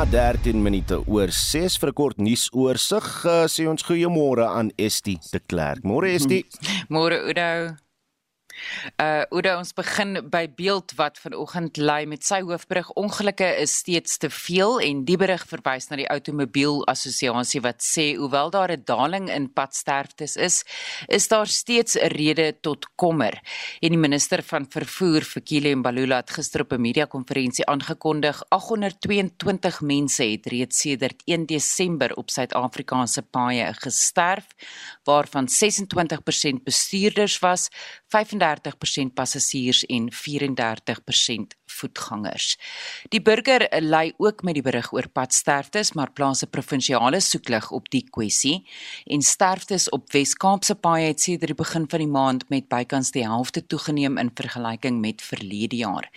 na 13 minute oor 6 vir 'n kort nuusoorseig. Uh, sê ons goeiemôre aan Estie de Klerk. Môre Estie. Môre Udo. Uh Oude ons begin by beeld wat vanoggend lei met sy hoofberig ongelukke is steeds te veel en die berig verwys na die outomobiel assosiasie wat sê hoewel daar 'n daling in padsterftes is, is daar steeds 'n rede tot kommer. En die minister van vervoer Fikile Mbalula het gister op 'n media konferensie aangekondig 822 mense het reeds sedert 1 Desember op Suid-Afrikaanse paaie gesterf waarvan 26% bestuurders was, 30% passasiers en 34% voetgangers. Die burger lei ook met die berig oor padsterftes, maar plaas 'n provinsiale soeklig op die kwessie en sterftes op Wes-Kaapse paaie het sedert die begin van die maand met bykans die helfte toegeneem in vergelyking met verlede jaar.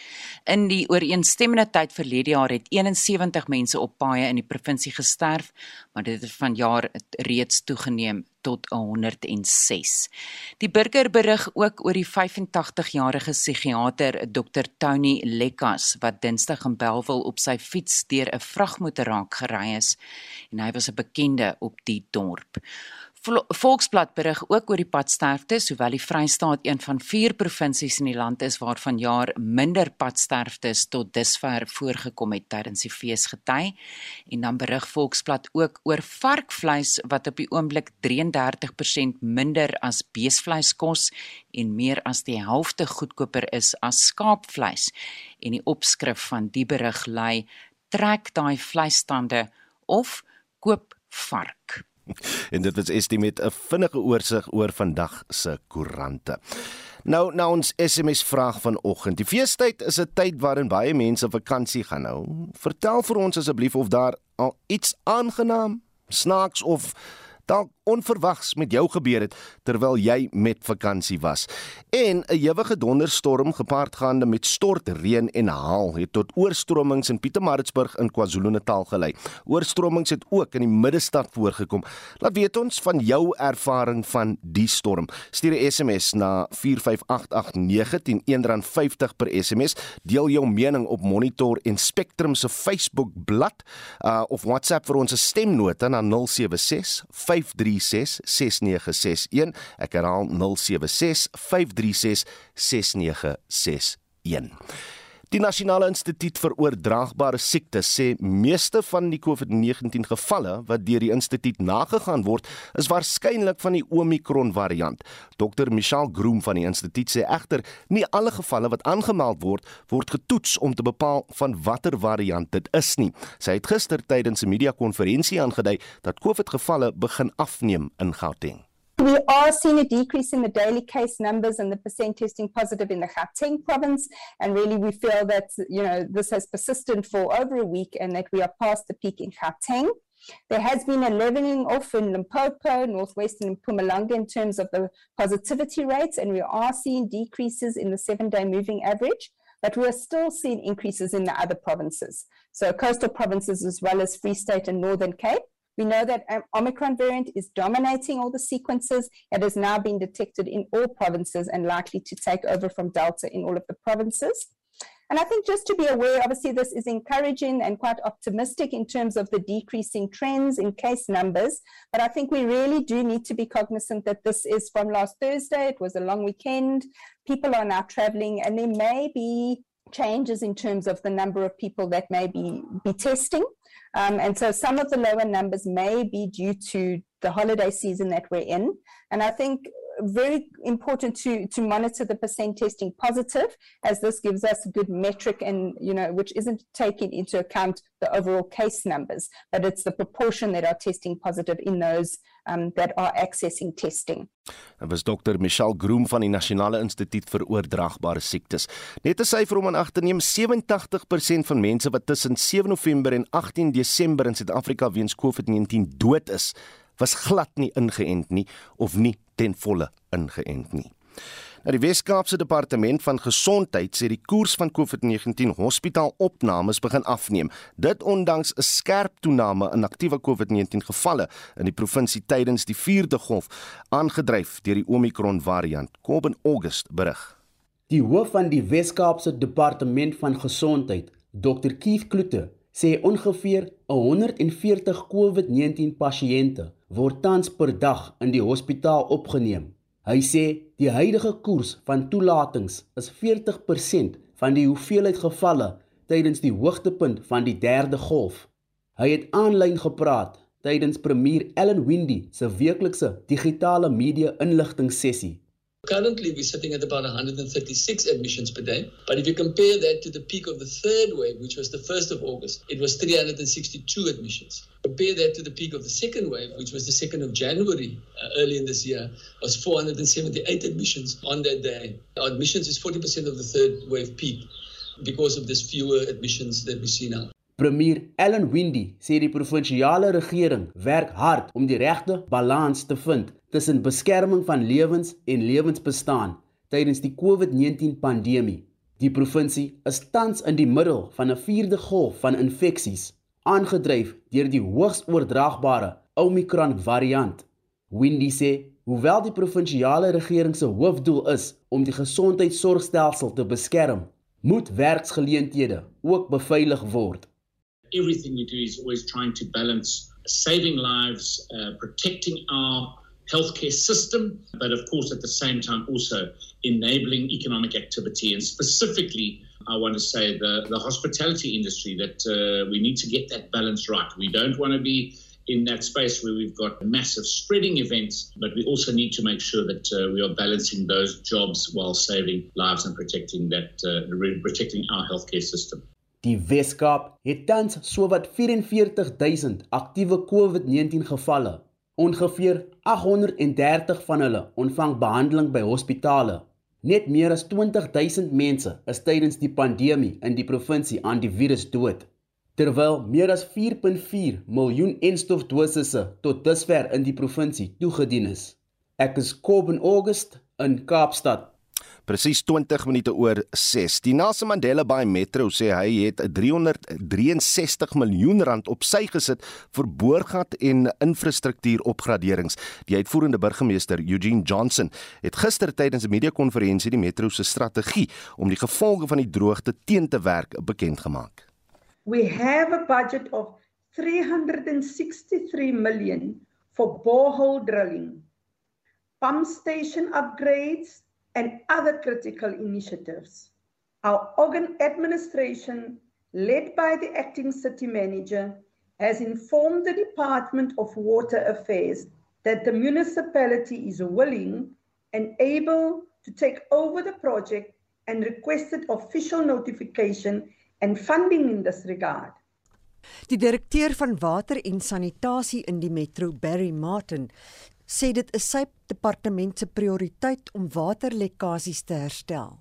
In die ooreenstemmende tyd verlede jaar het 71 mense op paaie in die provinsie gesterf, maar dit het vanjaar reeds toegeneem tot 106. Die burger berig ook oor die 85-jarige psigiater Dr Tony Lekkas wat Dinsdag in Belwel op sy fiets deur 'n vragmotor raak gery is en hy was 'n bekende op die dorp. Volksblad berig ook oor die padsterftes, hoewel die Vrystaat een van 4 provinsies in die land is waar van jaar minder padsterftes tot dusver voorgekom het tydens die feesgety. En dan berig Volksblad ook oor varkvleis wat op die oomblik 33% minder as beesvleis kos en meer as die helfte goedkoper is as skaapvleis. En die opskrif van die berig lui: Trek daai vleisstande of koop vark en dit was estimate 'n vinnige oorsig oor vandag se koerante. Nou nou ons SMS vraag vanoggend. Die feestyd is 'n tyd waarin baie mense vakansie gaan hou. Vertel vir ons asseblief of daar al iets aangenaam, snaaks of dalk onverwags met jou gebeur het terwyl jy met vakansie was. En 'n ewige donderstorm gepaardgaande met stortreën en haal het tot oorstromings in Pietermaritzburg in KwaZulu-Natal gelei. Oorstromings het ook in die middestad voorgekom. Laat weet ons van jou ervaring van die storm. Stuur 'n SMS na 4588910 R50 per SMS. Deel jou mening op Monitor en Spectrum se Facebook bladsy uh, of WhatsApp vir ons stemnota na 076 53 5366961. Ek herhaal 076 5366961. Die Nasionale Instituut vir Oordraagbare Siektes sê meeste van die COVID-19 gevalle wat deur die instituut nagegaan word, is waarskynlik van die Omicron variant. Dr. Michelle Groom van die instituut sê egter nie alle gevalle wat aangemeld word, word getoets om te bepaal van watter variant dit is nie. Sy het gister tydens 'n media-konferensie aangedui dat COVID-gevalle begin afneem in Gauteng. We are seeing a decrease in the daily case numbers and the percent testing positive in the Gauteng province. And really, we feel that, you know, this has persisted for over a week and that we are past the peak in Gauteng. There has been a leveling off in Limpopo, Northwestern Mpumalanga in terms of the positivity rates, and we are seeing decreases in the seven day moving average, but we are still seeing increases in the other provinces. So, coastal provinces as well as Free State and Northern Cape. We know that um, Omicron variant is dominating all the sequences. It has now been detected in all provinces and likely to take over from Delta in all of the provinces. And I think just to be aware, obviously, this is encouraging and quite optimistic in terms of the decreasing trends in case numbers. But I think we really do need to be cognizant that this is from last Thursday. It was a long weekend. People are now traveling, and there may be changes in terms of the number of people that may be, be testing. Um, and so some of the lower numbers may be due to the holiday season that we're in. And I think very important to to monitor the percent testing positive as this gives us a good metric and you know which isn't taking into account the overall case numbers but it's the proportion that are testing positive in those um, that are accessing testing. Dit was dokter Michelle Groom van die Nasionale Instituut vir Oordraagbare Siektes. Net 'n syfer om aan ag te neem, 87% van mense wat tussen 7 November en 18 Desember in Suid-Afrika weens COVID-19 dood is, was glad nie ingeënt nie of nie ten volle ingeënt nie. Nou die Wes-Kaapse Departement van Gesondheid sê die koers van COVID-19 hospitaalopnames begin afneem. Dit ondanks 'n skerp toename in aktiewe COVID-19 gevalle in die provinsie tydens die 4de golf, aangedryf deur die Omicron variant. Kom in August berig. Die hoof van die Wes-Kaapse Departement van Gesondheid, Dr. Keith Kloete, sê ongeveer 140 COVID-19 pasiënte word tans per dag in die hospitaal opgeneem. Hy sê die huidige koers van toelatings is 40% van die hoeveelheid gevalle tydens die hoogtepunt van die derde golf. Hy het aanlyn gepraat tydens premier Ellen Windy se weeklikse digitale media inligting sessie. Currently, we're sitting at about 136 admissions per day. But if you compare that to the peak of the third wave, which was the 1st of August, it was 362 admissions. Compare that to the peak of the second wave, which was the 2nd of January uh, early in this year, was 478 admissions on that day. Our admissions is 40% of the third wave peak because of this fewer admissions that we see now. Premier Ellen Windy sê die provinsiale regering werk hard om die regte balans te vind tussen beskerming van lewens en lewensbestaan tydens die COVID-19 pandemie. Die provinsie is tans in die middel van 'n vierde golf van infeksies, aangedryf deur die hoogs oordraagbare Omicron variant. Windy sê, hoewel die provinsiale regering se hoofdoel is om die gesondheidsorgstelsel te beskerm, moet werksgeleenthede ook beveilig word. Everything we do is always trying to balance saving lives, uh, protecting our healthcare system, but of course at the same time also enabling economic activity. And specifically, I want to say the, the hospitality industry that uh, we need to get that balance right. We don't want to be in that space where we've got massive spreading events, but we also need to make sure that uh, we are balancing those jobs while saving lives and protecting that, uh, protecting our healthcare system. Die Weskaap het tans sowat 44000 aktiewe COVID-19 gevalle. Ongeveer 830 van hulle ontvang behandeling by hospitale. Net meer as 20000 mense is tydens die pandemie in die provinsie aan die virus dood. Terwyl meer as 4.4 miljoen enstofdosisse tot dusver in die provinsie toegedien is. Ek is Kobben August in Kaapstad presies 20 minute oor 6. Die Nelson Mandela Bay Metro sê hy het 363 miljoen rand op sy gesit vir boorgat en infrastruktuuropgraderings. Die uitvoerende burgemeester Eugene Johnson het gister tydens 'n media-konferensie die metro se strategie om die gevolge van die droogte teen te werk bekend gemaak. We have a budget of 363 million for borehole drilling, pump station upgrades, and other critical initiatives. Our organ administration, led by the acting city manager, has informed the Department of Water Affairs that the municipality is willing and able to take over the project and requested official notification and funding in this regard. Die direkteur van water en sanitasie in die metro Barry Martin sê dit is sy departement se prioriteit om waterlekkasies te herstel.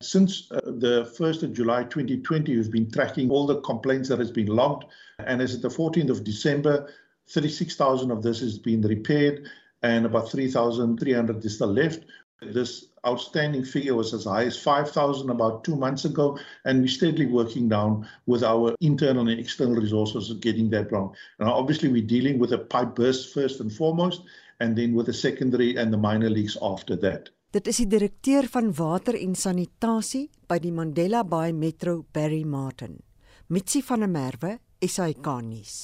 Since uh, the 1st of July 2020, we've been tracking all the complaints that has been logged. And as of the 14th of December, 36,000 of this has been repaired and about 3,300 is still left. This outstanding figure was as high as 5,000 about two months ago, and we're steadily working down with our internal and external resources of getting that wrong. Now, obviously, we're dealing with a pipe burst first and foremost, and then with the secondary and the minor leagues after that. Dit is die direkteur van water en sanitasie by die Mandela Bay Metro Barry Martin. Mitsi van der Merwe, SAK nuus.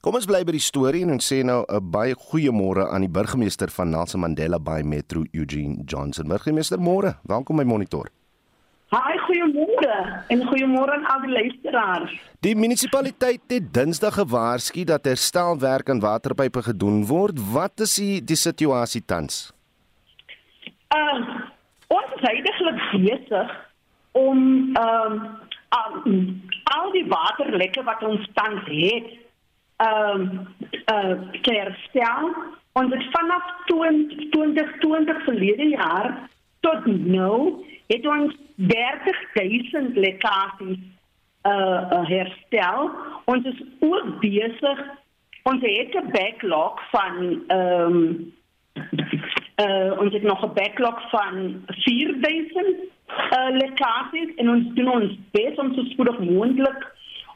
Kom ons bly by die storie en ons sê nou 'n baie goeie môre aan die burgemeester van Nelson Mandela Bay Metro Eugene Johnson. Burgemeester, môre. Welkom by Monitor. Haai, goeiemôre en goeiemôre aan al die luisteraars. Die munisipaliteit het Dinsdag gewaarsku dat herstelwerk aan waterpype gedoen word. Wat is die, die situasie tans? Uh, ons is heidaglik besig om ehm um, al die waterlekke wat ons tans het, ehm um, uh, te herstel. Ons het vanaf 2020 verlede jaar tot nou het ons 30000 lekkasies uh herstel. Ons is ook besig ons het 'n backlog van ehm um, uh ons het nog 'n backlog van 4000 uh lekkasies en ons doen ons bes om so spoedig moontlik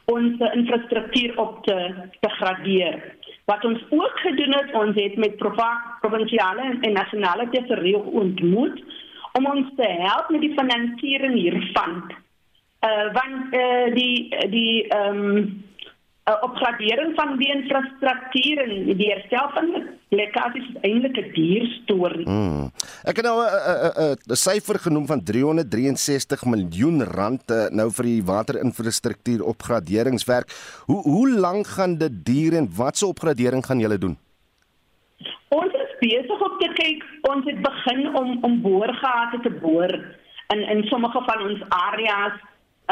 ons infrastruktuur op te degradeer. Wat ons ook gedoen het, ons het met provinsiale en nasionale tesourier ontmoet om ons te help met die finansiering hiervan. Uh want uh die die ehm um, uh, opgradering van die infrastruktuur en die herstel van lekkasies is eintlik 'n duur storie. Mm. Ek het nou 'n syfer genoem van 363 miljoen rand uh, nou vir die waterinfrastruktuur opgraderingswerk. Hoe hoe lank gaan dit duur en watse opgradering gaan julle doen? Ons besig om te kyk, ons het begin om om boorgate te boor in in sommige van ons areas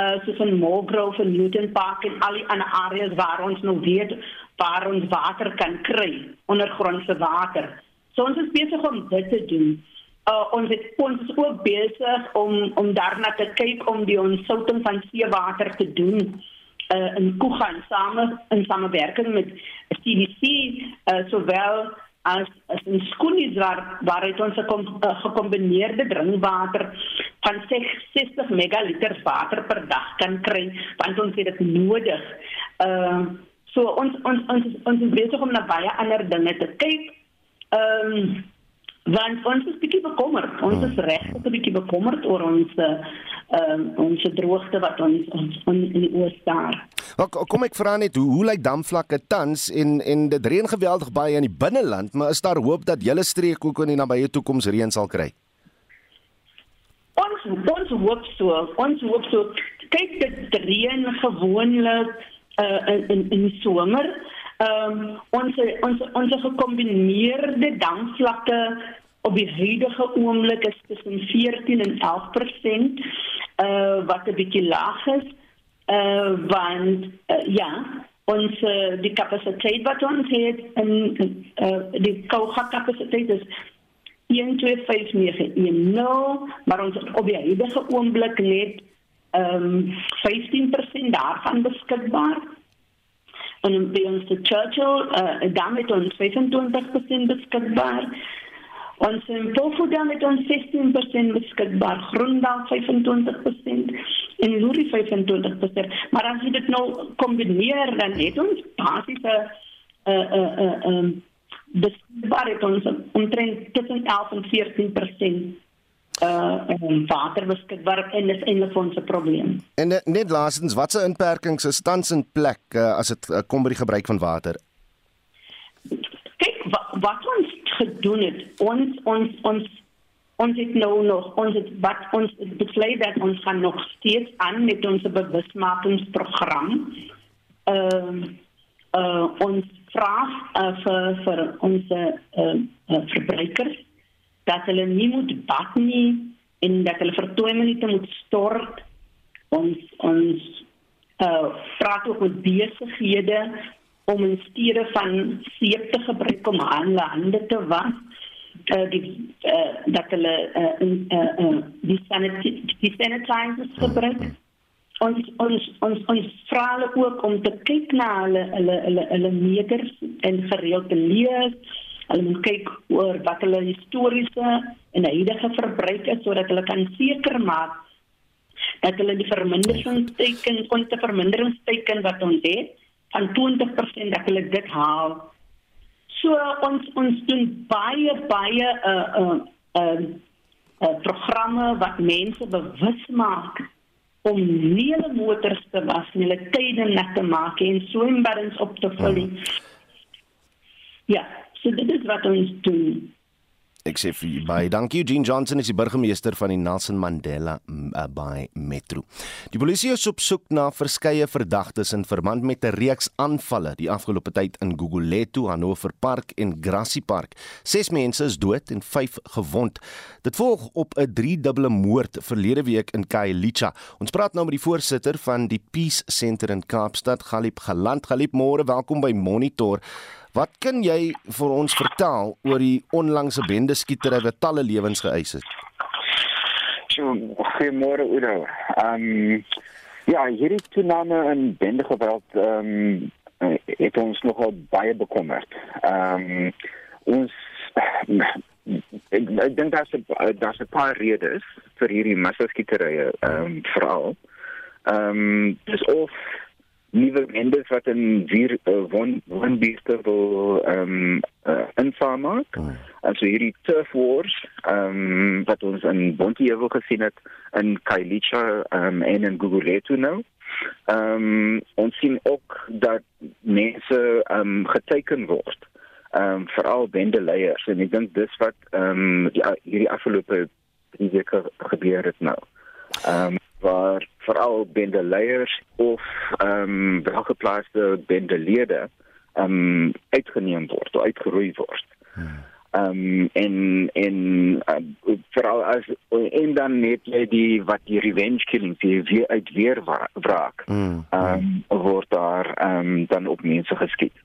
uh soos in Mulgrove en Newton Park en al die ander areas waar ons nou weet waar ons water kan kry, ondergrondse water. So ons is besig om dit te doen. Uh ons het ons is ook besig om om daarna te kyk om die ontsouting van seewater te doen uh in Kugan same in samewerking met CDC uh sowel as as in skoolies waar waar het ons 'n uh, gekombineerde drinkwater van 60 megaliter water per dag kan kry want ons het dit nodig. Ehm uh, so ons ons ons ons is besig om na baie ander dinge te kyk. Ehm um, want ons is bietjie bekommerd. Ons is regtig 'n bietjie bekommerd oor ons uh, ons droogte wat ons ons in die oos daar. Kom ek vra net hoe hoe lyk damvlakke tans en en dit reën geweldig baie in die binneland, maar is daar hoop dat julle streek ook in die nabye toekoms reën sal kry? Ons ons hoop so. Ons hoop so. Kyk dit reën gewoonlik uh, in in die somer. Ehm um, ons ons ons gekombineerde damvlakke op die huidige oomblik is tussen 14 en 11% uh wat 'n bietjie laag is. Uh want uh, ja, ons uh, die kapasiteit wat ons het in uh, die koue kapasiteit is 125910 maar ons op die huidige oomblik net ehm um, 15% daarvan beskikbaar. En by ons te Churchill uh, dan met ons 25% beskikbaar. Ons in Tofuda met ons 16% beskikbaar, Groendal 25% en Luri 25%. Maar as jy dit nou kombineer dan het ons basiese uh uh uh um beskikbaar het ons omtrent tussen 11 en 14 uh water beskikbaar en dis eintlik ons probleem. En net laastens, watse inperkings is tans in plek uh, as dit uh, kom by die gebruik van water? Kyk wat, wat ons gedoen het, ons ons ons ons het nou nog ons het wat ons besluit dat ons gaan nog steeds aan met ons bewusmakingsprogram. Ehm uh, uh ons vra uh, vir vir ons uh, uh, verbruikers dat hulle nie moet bak nie en dat hulle vir 2 minute moet stort. Ons ons uh vra ook met besighede om in steede van seep te gebruik om hulle hande te was. Uh die uh, dat hulle uh, uh, uh, die sanitizers die sanitizers gebruik. Ons ons ons ons vra hulle ook om te kyk na hulle hulle hulle hulle meters en gereeld te lees. Hulle moet kyk oor wat hulle historiese en huidige verbruik is sodat hulle kan seker maak dat hulle die verminderingsteken kon te verminderingsteken wat ons het van 20% dat hulle dit haal. So ons ons doen baie baie uh uh uh, uh programme wat mense bewus maak om nie hulle motors te was nie, hulle tye net te maak en swembaddens op te vul. Hmm. Ja, so dit is wat ons doen. Ek sê vir baie dankie Eugene Johnson is die burgemeester van die Nelson Mandela uh, Bay Metro. Die polisie is op soek na verskeie verdagtes in verband met 'n reeks aanvalle die afgelope tyd in Gugulethu, Hannover Park en Grassy Park. 6 mense is dood en 5 gewond. Dit volg op 'n driedubbele moord verlede week in Khayelitsha. Ons praat nou met die voorsitter van die Peace Center in Kaapstad, Galip Galant. Galip, môre, welkom by Monitor. Wat kan jy vir ons vertel oor die onlangse bendeskietery wat talle lewens geëis het? Goeiemôre Udo. Ehm um, ja, hierdie toename in bendegeweld ehm um, het ons nogal baie bekommerd. Ehm um, ons ek, ek dink daar's 'n daar's 'n paar redes vir hierdie massaskieterye ehm um, veral. Ehm um, dis of nuwe mendes wat in vier uh, won wonbeeste wil ehm um, uh, insaam maak. Oh. En so hierdie turf wars ehm um, wat ons in Bonteheuwel gesien het in Kailicha ehm um, en in Gugulethu nou. Ehm um, ons sien ook dat mense ehm um, geteken word. Ehm um, veral bendeleiers en ek dink dis wat ehm um, die hierdie afgelope drie weke gebeur het nou. Ehm um, waar veral bendeleiers of ehm um, welgeplaaste bendelede ehm um, uitgeneem word of uitgeroei word. Hmm ehm um, en en uh, veral as en dan net jy die wat die revenge killing die weer uit weer wraak. Hmm. Ehm um, word daar ehm um, dan op mense geskiet.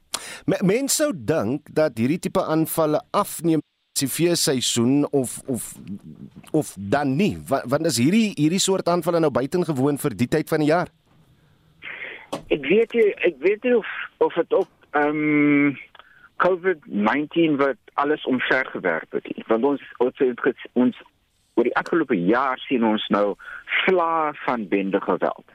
Mense sou dink dat hierdie tipe aanvalle afneem die feesseisoen of of of dan nie. Want, want is hierdie hierdie soort aanvalle nou buitengewoon vir die tyd van die jaar? Ek weet jy, ek weet nie of of dit ook ehm um, COVID-19 wat alles omvergewerp het. Want ons ons het ons oor die afgelope jaar sien ons nou vla van bende geweld.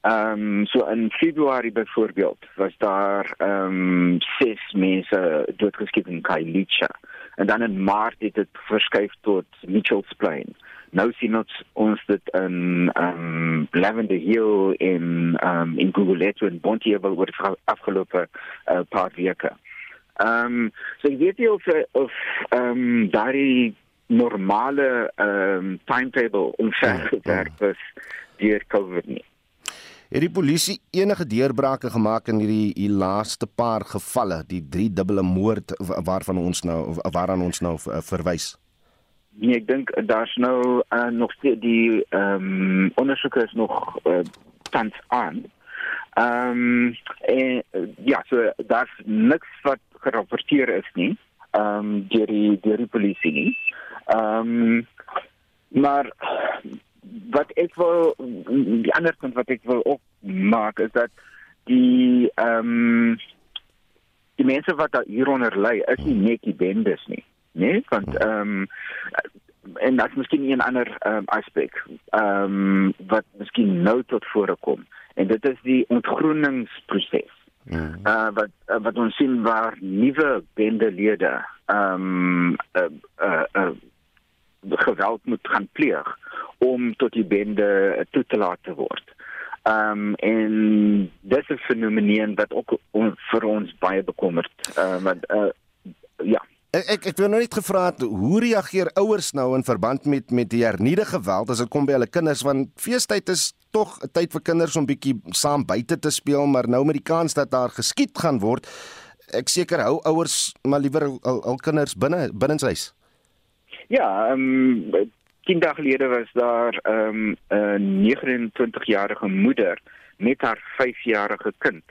Ehm um, so in Februarie byvoorbeeld was daar ehm um, ses mense doodgeskiet in Khayelitsha en dan in Maart het dit verskuif tot Mitchells Plain. Nou sien ons ons dit in ehm um, Lavender Hill in ehm um, in Gugulethu en Bonteheuwel oor die afgelope uh, paar weke. Ehm um, so ek weet nie of of ehm um, daai normale ehm um, timetable omvergewerp is deur COVID nie. Het die polisie enige deurbrake gemaak in hierdie hier laaste paar gevalle, die drie dubbele moord waarvan ons nou waaraan ons nou verwys? Nee, ek dink daar's nou uh, nog steeds die ehm um, ondersoeke is nog uh, tans aan. Ehm um, en ja, so daar's niks wat gerapporteer is nie ehm um, deur die deur die polisie nie. Ehm um, maar wat ek wil die ander punt wat ek wil ook maak is dat die ehm um, die mense wat daar hieronder lê is nie net die bendes nie, nee, want ehm um, en dat miskien 'n ander um, aspek ehm um, wat miskien nou tot vore kom en dit is die ontgroeningsproses. Mm. Uh wat uh, wat ons sien waar nuwe bendelede ehm um, uh, uh, uh geweld moet gaan pleeg om tot die bende toe te laat te word. Ehm um, en dis 'n fenomeen wat ook on, vir ons baie bekommerd. Ehm uh, want uh ja, Ek ek ek wil nou net gevra hoe reageer ouers nou in verband met met die hernieude geweld as dit kom by hulle kinders want feestyd is tog 'n tyd vir kinders om bietjie saam buite te speel maar nou met die kans dat daar geskiet gaan word ek seker hou ouers maar liewer al, al kinders binne binnenshuis. Ja, ehm um, 10 dae gelede was daar ehm um, 'n 29-jarige moeder met haar 5-jarige kind.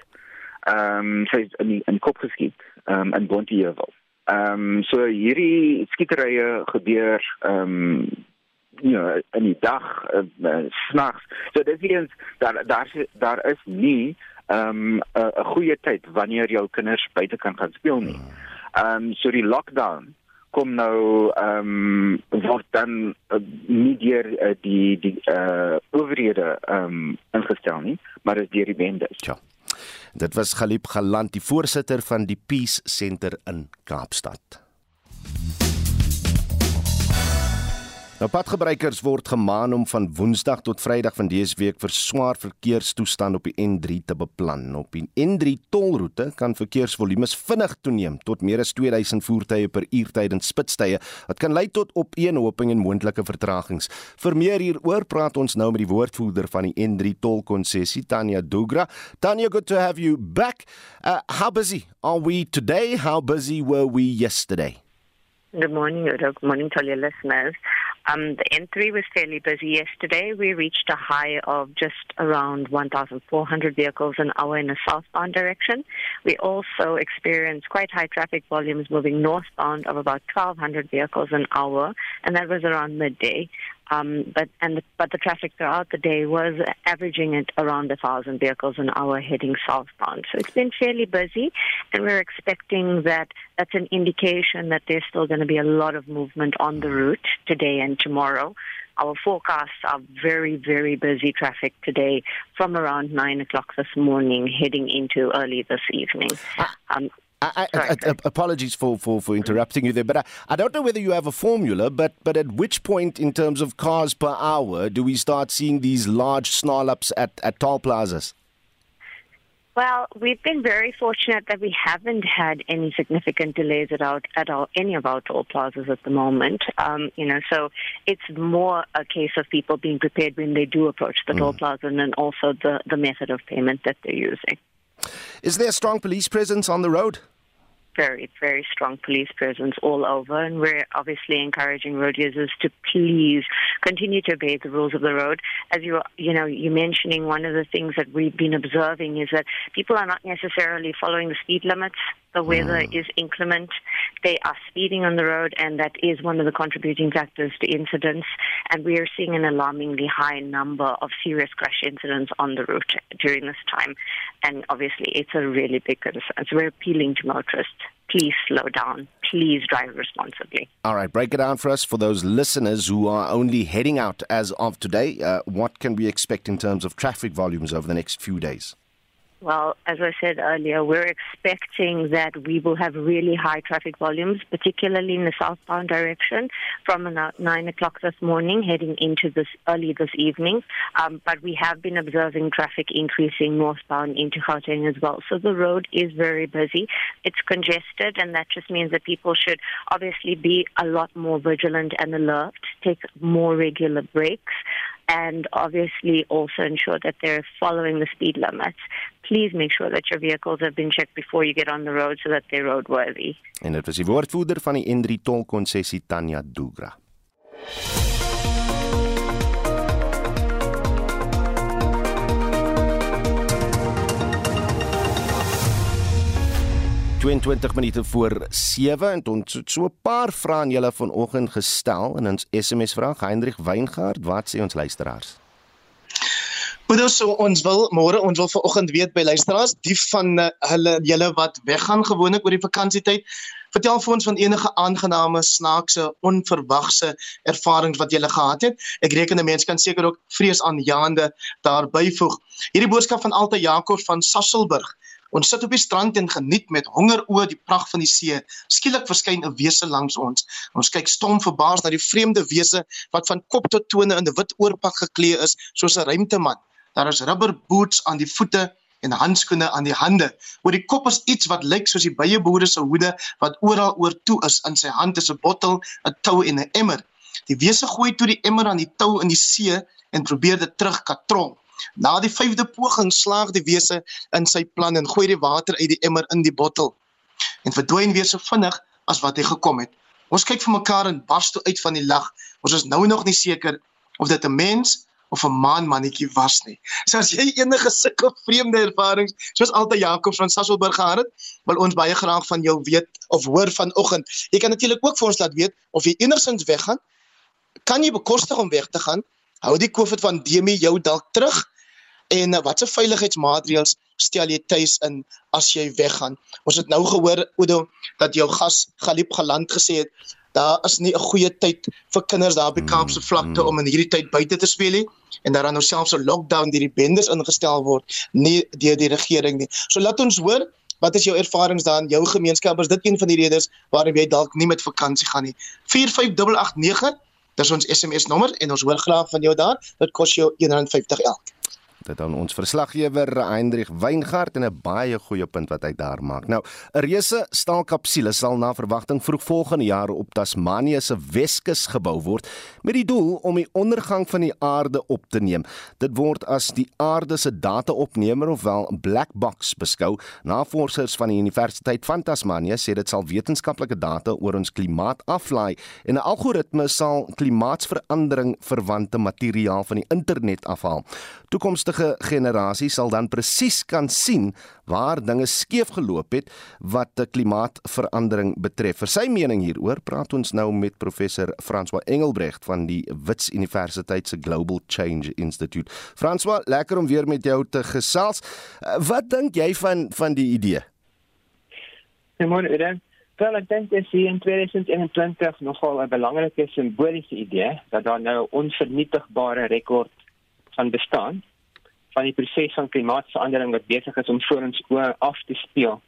Ehm um, sy is in die, in die kop geskiet ehm um, in Bonteheuwel. Ehm um, so hierdie skieterye gebeur ehm um, ja in die dag uh, uh, snags. So dis eens daar daar daar is nie ehm um, 'n goeie tyd wanneer jou kinders buite kan gaan speel nie. Ehm um, so die lockdown kom nou ehm um, word dan uh, nie deur uh, die die eh uh, owerhede ehm um, ingestel nie, maar is deur die bendes. Ja. Dit was Galip Galant, die voorsitter van die Peace Center in Kaapstad. Nou padgebruikers word gemaan om van Woensdag tot Vrydag van dese week vir swaar verkeerstoestand op die N3 te beplan. Op die N3 tolroete kan verkeersvolumes vinnig toeneem tot meer as 2000 voertuie per uur tydens spitstye. Dit kan lei tot opeenhoping en moontlike vertragings. Vir meer hieroor praat ons nou met die woordvoerder van die N3 tolkonssessie, Tanya Dugra. Tanya, good to have you back. Uh, how busy are we today? How busy were we yesterday? Good morning, good morning to all your listeners. Um, the N3 was fairly busy yesterday. We reached a high of just around 1,400 vehicles an hour in a southbound direction. We also experienced quite high traffic volumes moving northbound of about 1,200 vehicles an hour, and that was around midday. Um, but and the, but the traffic throughout the day was averaging at around a thousand vehicles an hour heading southbound. So it's been fairly busy, and we're expecting that that's an indication that there's still going to be a lot of movement on the route today and tomorrow. Our forecasts are very, very busy traffic today from around 9 o'clock this morning heading into early this evening. Um, I, I, I, apologies for, for, for interrupting you there, but I, I don't know whether you have a formula, but, but at which point, in terms of cars per hour, do we start seeing these large snarl ups at, at toll plazas? Well, we've been very fortunate that we haven't had any significant delays at, our, at our, any of our toll plazas at the moment. Um, you know, so it's more a case of people being prepared when they do approach the mm. toll plaza, and then also the, the method of payment that they're using. Is there a strong police presence on the road? very, very strong police presence all over, and we're obviously encouraging road users to please continue to obey the rules of the road. As you, you know, you mentioning one of the things that we've been observing is that people are not necessarily following the speed limits. The weather mm. is inclement. They are speeding on the road, and that is one of the contributing factors to incidents. And we are seeing an alarmingly high number of serious crash incidents on the route during this time. And obviously, it's a really big concern. So we're appealing to motorists please slow down. Please drive responsibly. All right, break it down for us for those listeners who are only heading out as of today. Uh, what can we expect in terms of traffic volumes over the next few days? Well, as I said earlier, we're expecting that we will have really high traffic volumes, particularly in the southbound direction from about 9 o'clock this morning heading into this early this evening. Um, but we have been observing traffic increasing northbound into Gauteng as well. So the road is very busy. It's congested, and that just means that people should obviously be a lot more vigilant and alert, take more regular breaks and obviously also ensure that they're following the speed limits. Please make sure that your vehicles have been checked before you get on the road so that they're roadworthy. En dit was die woordvoerder van die N3 tolkonsessie Tanya Dugra. 22 minute voor 7 en ons het so 'n paar vrae aan julle vanoggend gestel in ons SMS vraag Hendrik Weingard wat sê ons luisteraars? Ons so, ons wil môre ons wil vanoggend weet by luisteraars die van uh, hulle julle wat weggaan gewoonlik oor die vakansietyd vertel vir ons van enige aangename snaakse onverwagse ervarings wat julle gehad het. Ek reken 'n mens kan seker ook vreesaanjaende daar byvoeg hierdie boodskap van Alta Jakob van Sasselburg Ons sit op die strand en geniet met honger oë die pragt van die see. Skielik verskyn 'n wese langs ons. Ons kyk stom verbaas na die vreemde wese wat van kop tot tone in 'n wit oorpak geklee is soos 'n ruimteman. Daar is rubber boots aan die voete en handskoene aan die hande. Oor die kop is iets wat lyk soos die byeboere se hoede wat oral oor toe is. In sy hand is 'n bottel, 'n tou en 'n emmer. Die wese gooi toe die emmer aan die tou in die see en probeer dit terugkatrol. Na die vyfde poging slaag die wese in sy plan en gooi die water uit die emmer in die bottel en verdwyn weer so vinnig as wat hy gekom het. Ons kyk vir mekaar en bars toe uit van die lag. Ons is nou nog nie seker of dit 'n mens of 'n maanmannetjie was nie. So as jy enige sulke vreemde ervarings soos altyd Jakob van Sasselburg gehad het, wil ons baie graag van jou weet of hoor vanoggend. Jy kan natuurlik ook vir ons laat weet of jy enigsins weggaan. Kan jy bekostig om weg te gaan? Hou die COVID pandemie jou dalk terug? En uh, watse veiligheidsmaatreëls stel jy tuis in as jy weggaan? Ons het nou gehoor Oudo dat jou gas Galip Galant gesê het daar is nie 'n goeie tyd vir kinders daar die Kaapse vlakte om in hierdie tyd buite te speel nie en daar nou selfs 'n lockdown deur die bendes ingestel word nie deur die regering nie. So laat ons hoor Wat is jou ervarings daar in jou gemeenskap? Is dit een van die redes waarom jy dalk nie met vakansie gaan nie? 45889 Dis ons SMS nommer en ons hoor graag van jou daar. Dit kos jou R1.50 elk dit aan ons verslaggewer Hendrik Weingart en 'n baie goeie punt wat hy daar maak. Nou, 'n reuse staalkapsule sal na verwagting vroeg volgende jaar op Tasmanië se Weskus gebou word met die doel om die ondergang van die aarde op te neem. Dit word as die aarde se data-opnemer ofwel black box beskou. Navorsers van die Universiteit van Tasmanië sê dit sal wetenskaplike data oor ons klimaat aflaai en 'n algoritme sal klimaatsverandering verwante materiaal van die internet afhaal. Toekomstige toekomstige generasies sal dan presies kan sien waar dinge skeef geloop het wat klimaatsverandering betref. Vir sy mening hieroor praat ons nou met professor François Engelbrecht van die Wits Universiteit se Global Change Institute. François, lekker om weer met jou te gesels. Eh, wat dink jy van van die idee? Goeiemôre, Eden. Wel, ek dink dit is in 2021 nogal 'n belangrike simboliese idee dat daar nou 'n onvernietigbare rekord van bestaan van die proses van klimaatsverandering wat besig is om voor ons oë af te speel.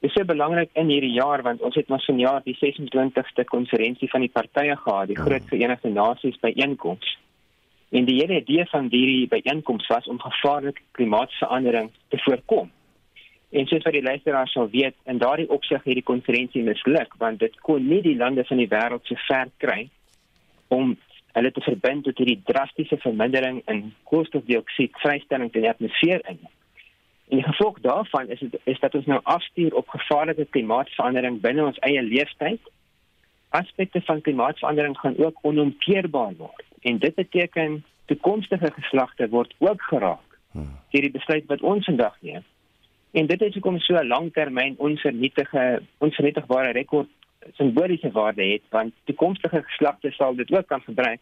Dit is so belangrik in hierdie jaar want ons het mos vanjaar die 26ste konferensie van die partye gehad, die Groot Verenigde Nasies byeenkoms. En die hele idee van hierdie byeenkoms was om gevaarlike klimaatsverandering te voorkom. En soos wat die luisteraars sal weet, in daardie opsig het die konferensie misluk want dit kon nie die lande van die wêreld so ver kry om hulle te verbind tot hierdie drastiese vermindering in koolstofdioksied vrystelling in die atmosfeer in. En die gevolg daarvan is het, is dat ons nou afstuur op gevaarlike klimaatsverandering binne ons eie leeftyd. Aspekte van klimaatsverandering gaan ook onomkeerbaar word en dit beteken toekomstige geslagte word ook geraak deur die besluit wat ons vandag neem. En dit is hoekom so 'n langtermyn onvernietige onvernietigbare rekord simboliese waarde het want toekomstige geslagte sal dit ook kan gebruik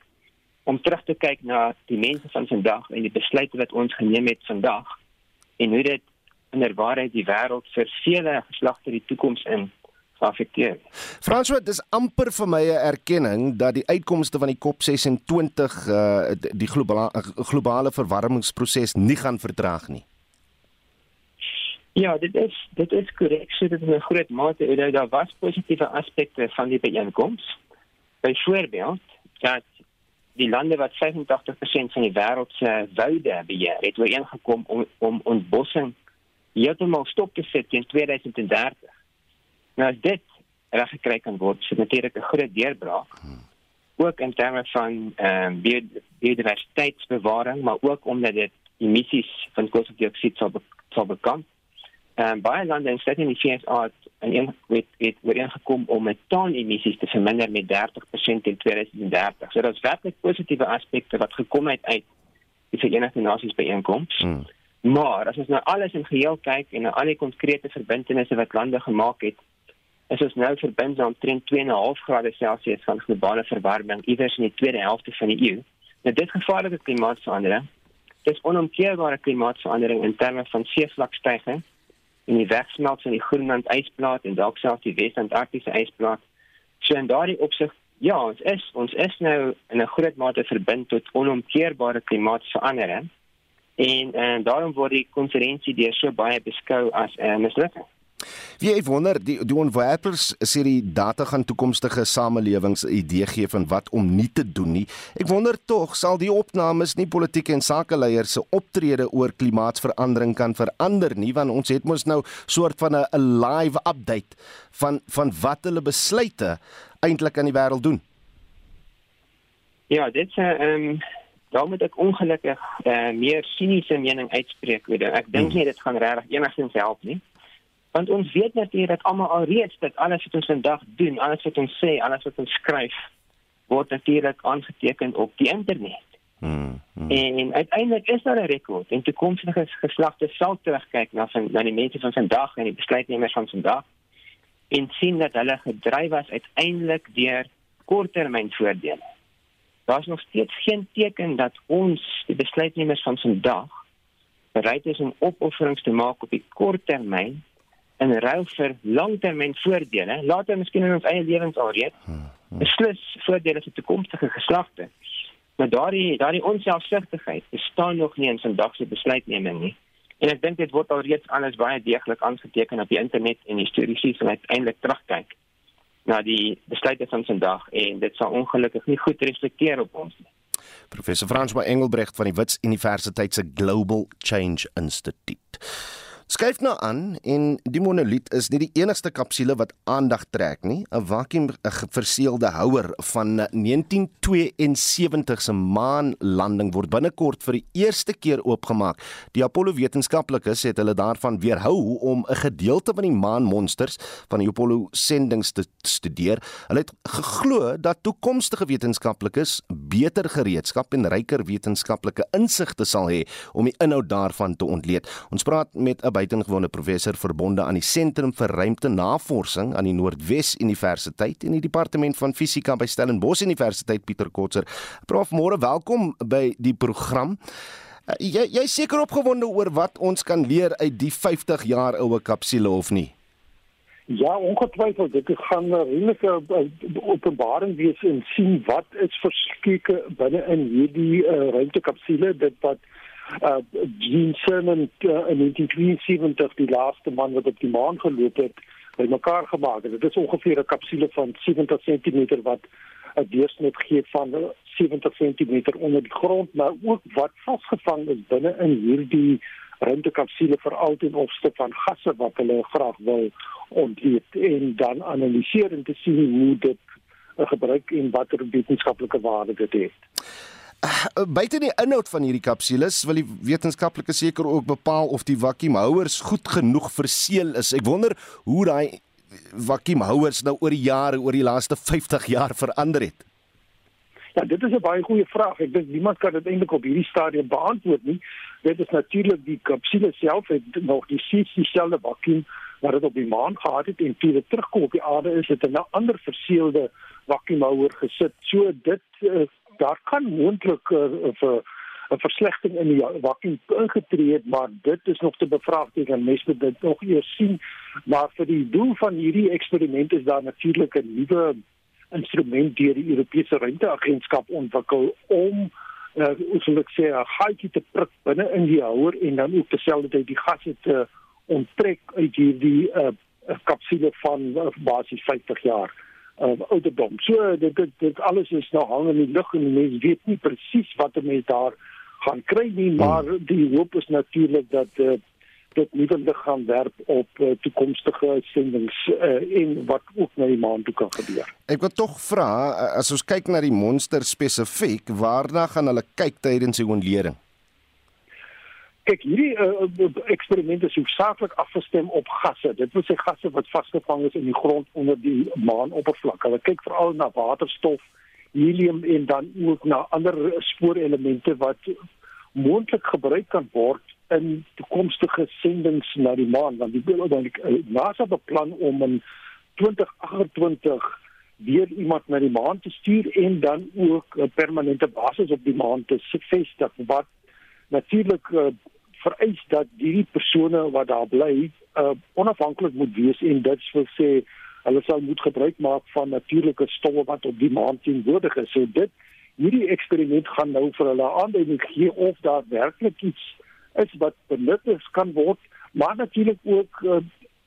om terug te kyk na die mense van vandag en die besluite wat ons geneem het vandag en hoe dit inderwaarheid die wêreld vir vele geslagte die toekoms in afekteer. François, dis amper vir my 'n erkenning dat die uitkomste van die COP26 uh die globale globale verwarmingsproses nie gaan vertraag nie. Ja, dit is dit is korrek. Dit is 'n groot mate dat daar was positiewe aspekte van die byeenkoms. Byvoorbeeld dat die lande wat 85% van die wêreld se woude beheer, het ooreengekom om om ontbossing heeltemal stop te sit teen 2030. Nou dit reg gekry kan word, is dit natuurlik 'n groot deurbraak. Ook in terme van ehm biodiversiteitsbewaring, maar ook omdat dit emissies van koolstofdioksied sal be sal. Ehm um, baie lande in stede in die VS en in met met weer gekom om methaanemissies te verminder met 30% in 2030. So daar's werklik positiewe aspekte wat gekom het uit die Verenigde Nasies byeenkoms. Hmm. Maar as ons nou alles in geheel kyk en na al die konkrete verbintenisse wat lande gemaak het, is ons nou verbind aan omtrent 2.5 grade Celsius van globale verwarming iewers in die tweede helfte van die eeu. Nou dit gevaarlike klimaatsverandering, dis onomkeerbare klimaatsverandering in terme van seevlakstygings en die wegsmelt van die Groenland ysplaat en dalk selfs die Wes-Antarktiese ysplaat. So in daardie opsig, ja, ons is ons is nou in 'n groot mate verbind tot onomkeerbare klimaatsverandering. En en daarom word die konferensie deur so baie beskou as 'n uh, mislukking. Wie ek wonder die die ontwerpers sê die data gaan toekomstige samelewings 'n idee gee van wat om nie te doen nie. Ek wonder tog sal die opnames nie politieke en sakeleiers se optrede oor klimaatsverandering kan verander nie want ons het mos nou soort van 'n live update van van wat hulle besluite eintlik aan die wêreld doen. Ja, dit is 'n ehm um, daar moet ek ongelukkig uh, meer siniese mening uitspreek oor dit. Ek dink hmm. nie dit gaan regtig enigsins help nie want ons weet natuurlik almal alreeds dat alles wat ons vandag doen, alles wat ons sê, alles wat ons skryf word natuurlik aangeteken op die internet. Hmm, hmm. En uiteindelik is daar 'n rekord en toekomstige geslagte sal terugkyk na van na die mense van vandag en die besluitnemers van vandag en sien dat hulle gedryf was uiteindelik deur korttermynvoordele. Daar is nog steeds geen teken dat ons die besluitnemers van vandag bereid is om opofferings te maak op die korttermyn in ruil vir langtermynvoordele, later miskien in ons eie lewens alreeds, hmm, hmm. beslis voordele vir toekomstige geslagte. Maar daardie daardie onselfsugtigheid bestaan nog nie in vandag se besluitneming nie. En ek dink dit word alreeds alles baie deeglik aangeteken op die internet en historiese sal uiteindelik terugkyk na die besluite van vandag en dit sal ongelukkig nie goed reflekteer op ons nie. Professor François Engelbrecht van die Wits Universiteit se Global Change Institute. Skuif nou aan en die monoliet is nie die enigste kapsule wat aandag trek nie. 'n Vakuum verseelde houer van 1972 se maanlanding word binnekort vir die eerste keer oopgemaak. Die Apollo wetenskaplikes het hulle daarvan weerhou om 'n gedeelte van die maanmonsters van die Apollo sendinge te studeer. Hulle het geglo dat toekomstige wetenskaplikes beter gereedskap en ryker wetenskaplike insigte sal hê om die inhoud daarvan te ontleed. Ons praat met 'n buitengewone professor verbonde aan die Sentrum vir Ruimtenavorsing aan die Noordwes Universiteit en die Departement van Fisika by Stellenbosch Universiteit Pieter Kotzer. Prof, môre welkom by die program. Uh, jy jy seker opgewonde oor wat ons kan leer uit die 50 jaar oue kapsule of nie? Ja, ongetwyfeld dit gaan 'n redelike uh, openbaring wees en sien wat is verskeie binne in hierdie uh, ruimtekapsule dit wat uh Gene Cernan uh, in 1973 die laaste man wat op die maan geloop het bymekaar gemaak het. Dit is ongeveer 'n kapsule van 70 cm wat 'n deursnit gee van 70 cm onder die grond, maar ook wat vasgevang is binne in hierdie ruimtekapsule veral ten opsigte van gasse wat hulle graag wil ontleed en dan analiseer en te sien hoe dit uh, gebruik en watter wetenskaplike waarde dit het. Uh, buite die inhoud van hierdie kapsules wil die wetenskaplike seker ook bepaal of die vakuumhouers goed genoeg verseël is. Ek wonder hoe daai vakuumhouers nou oor die jare, oor die laaste 50 jaar verander het. Ja, dit is 'n baie goeie vraag. Ek dink niemand kan dit eintlik op hierdie stadium beantwoord nie. Dit is natuurlik die kapsule self het nog die dieselfde vakuum wat dit op die maan gehad het en toe dit terugkom op die aarde is dit 'n ander verseelde vakuumhouer gesit. So dit uh, daar kan moontlik uh, vir 'n verslegting in die vakuum ingetree het, maar dit is nog te bevraagteken. Mense moet dit nog eers sien. Maar vir die doel van hierdie eksperiment is daar natuurlik 'n nuwe instrument deur die Europese Ruimteagentskap ontwikkel om uh, sou ek sê 'n gaatjie te prik binne in die houer en dan ook terselfdertyd die gasse te onttrek uit hierdie uh, kapsule van uh, basies 50 jaar uh, ouderdom. So dit, dit alles is nou hang in die lug en mense weet nie presies wat 'n mens daar gaan kry nie, maar hmm. die hoop is natuurlik dat uh, dit nie dan gaan werp op uh, toekomstige sendings uh, en wat ook na die maan toe kan gebeur. Ek wil tog vra as ons kyk na die monster spesifiek, waarna gaan hulle kyk tydens die ontleding? Kyk, hierdie uh, eksperiment is hoofsaaklik afgestem op gasse. Dit wil sê gasse wat vasgevang is in die grond onder die maanoppervlak. Hulle kyk veral na waterstof, helium en dan ook na ander spoorelemente wat moontlik gebruik kan word in toekomstige sendinge na die maan. Want die dan die NASA beplan om in 2028 weer iemand na die maan te stuur en dan ook 'n permanente basis op die maan te vestig wat natuurlik uh, vereis dat hierdie persone wat daar bly uh, onafhanklik moet wees en dit wil sê hulle sal moet gebruik maak van natuurlike stowwe wat op die maan teenwoordig is. So dit hierdie eksperiment gaan nou vir hulle aanduiding gee of daar werklik iets is wat benut kan word, maar natuurlik ook uh,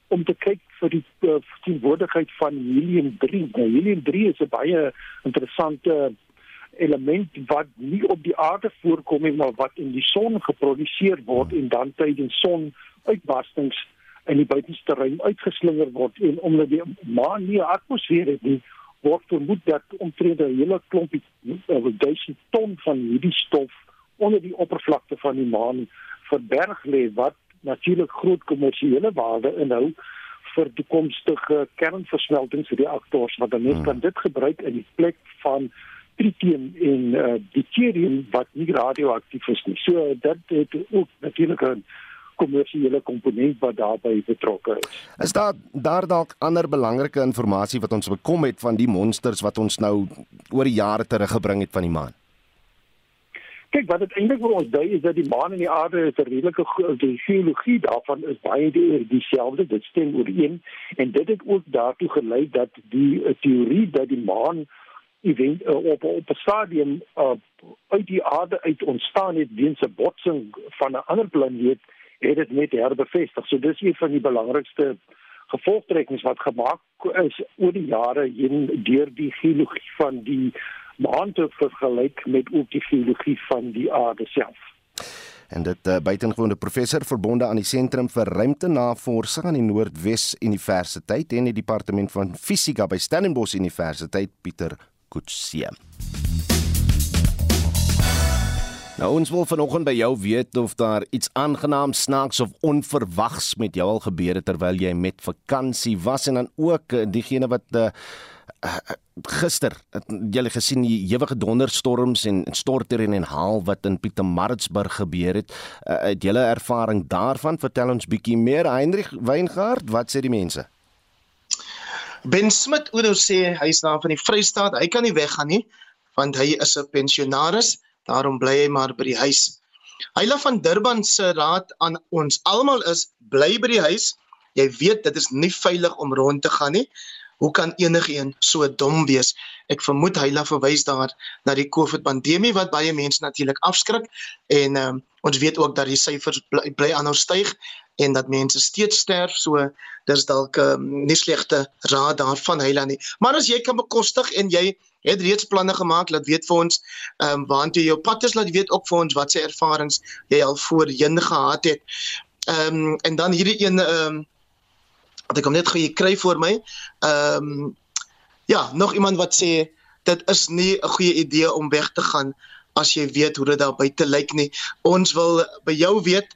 om te kyk vir die uh, teenwoordigheid van helium 3. Nou, helium 3 is 'n baie interessante uh, element wat nie op die aarde voorkom nie maar wat in die son geproduseer word en dan tydens sonuitbarstings in die buitenste ruim uitgeslinger word en omdat die maan nie 'n atmosfeer het nie word vermoed dat omtrent 'n hele klompie 1000 ton van hierdie stof onder die oppervlakte van die maan verberg lê wat natuurlik groot kommersiële waarde inhou vir toekomstige kernversmeltingsreaktors wat dan net hmm. kan dit gebruik in die plek van tritium en uh, deuterium wat nie radioaktief is nie. So dit het ook natuurlik 'n kommersiële komponent wat daarbey betrokke is. Is daar daar dalk ander belangrike inligting wat ons bekom het van die monsters wat ons nou oor die jare teruggebring het van die maan? Kyk, wat dit eintlik vir ons dui is dat die maan en die aarde is 'n redelike die geologie daarvan is baie dieselfde, dit stem ooreen en dit het ook daartoe gelei dat die teorie dat die maan event uh, op op 'n stadium uh, uit die aarde uit ontstaan het weens 'n botsing van 'n ander planeet het dit net herbevestig. So dis een van die belangrikste gevolgtrekkings wat gemaak is oor die jare heen deur die geologie van die maan te vergelyk met ook die geologie van die aarde self. En dit uh, buitengewone professor verbonde aan die Sentrum vir Ruimtenavorsing aan die Noordwes Universiteit en die Departement van Fisika by Stellenbosch Universiteit Pieter Kutsie. Nou ons wil vanoggend by jou weet of daar iets aangenaam snaaks of onverwags met jou al gebeur het terwyl jy met vakansie was en dan ook eh, diegene wat uh, gister het gesien die ewige donderstorms en stortreën en haal wat in Pietermaritzburg gebeur het. Uh, het 'n ervaring daarvan? Vertel ons bietjie meer Heinrich Weingart, wat sê die mense? Ben Smit Oudo sê hy is daar van die Vrystaat. Hy kan nie weggaan nie want hy is 'n pensionaris. Daarom bly hy maar by die huis. Hyla van Durban se raad aan ons almal is bly by die huis. Jy weet dit is nie veilig om rond te gaan nie. Hoe kan enigiemand so dom wees? Ek vermoed hy laat verwys daar na die COVID pandemie wat baie mense natuurlik afskrik. En um, ons weet ook dat die syfers bly, bly aanhou styg en dat mense steeds sterf. So dis dalk um, nie slegte raad daarvan Heiland nie. Maar as jy kan bekostig en jy het reeds planne gemaak laat weet vir ons ehm um, waartoe jou pad is laat weet ook vir ons wat se ervarings jy al voorheen gehad het. Ehm um, en dan hierdie een ehm um, wat ek hom net gou kry vir my ehm um, ja nog iemand wat sê dit is nie 'n goeie idee om weg te gaan as jy weet hoe dit daar buite lyk nie ons wil by jou weet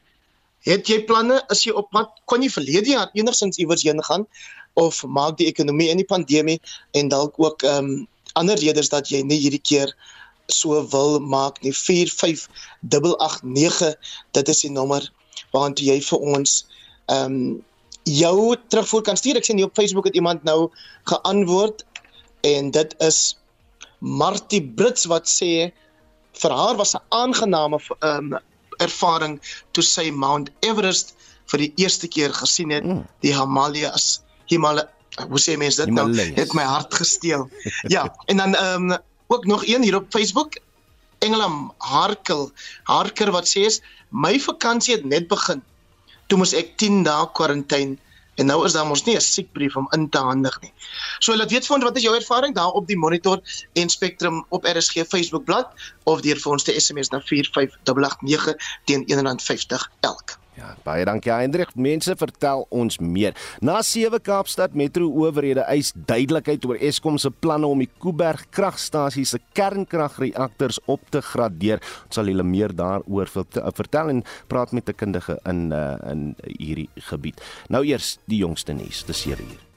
Het jy planne? Is jy op pad? Kon jy verlede jaar enigsins iewers heen gaan of maak die ekonomie in die pandemie en dalk ook ehm um, ander redes dat jy nie hierdie keer so wil maak nie 45889 dit is die nommer waartoe jy vir ons ehm um, jou terugvoer kan stuur. Ek sien hier op Facebook het iemand nou geantwoord en dit is Martie Brits wat sê vir haar was 'n aangename um, ervaring toe sy Mount Everest vir die eerste keer gesien het, mm. die Himalayas. Himalaya, hoe sê mense dit nou? Het my hart gesteel. ja, en dan ehm um, ook nog een hier op Facebook. Engela Harkel, Harker wat sê is my vakansie het net begin. Toe moes ek 10 dae kwarantyne en nou is daar mos nie 'n siekbrief om in te handig nie. So laat weet vir ons wat is jou ervaring daar op die monitor en Spectrum op RSG Facebook bladsy of deur vir ons te SMS na 45889 teen R1.50 elk. Ja, baie dankie Hendrik. Mense vertel ons meer. Na 7 Kaapstad Metro owerhede eis duidelikheid oor Eskom se planne om die Kuiberg kragstasie se kernkragreaktors op te gradeer. Ons sal julle meer daaroor vertel en praat met 'n kundige in uh, in hierdie gebied. Nou eers die jongste nuus, dis hier hier.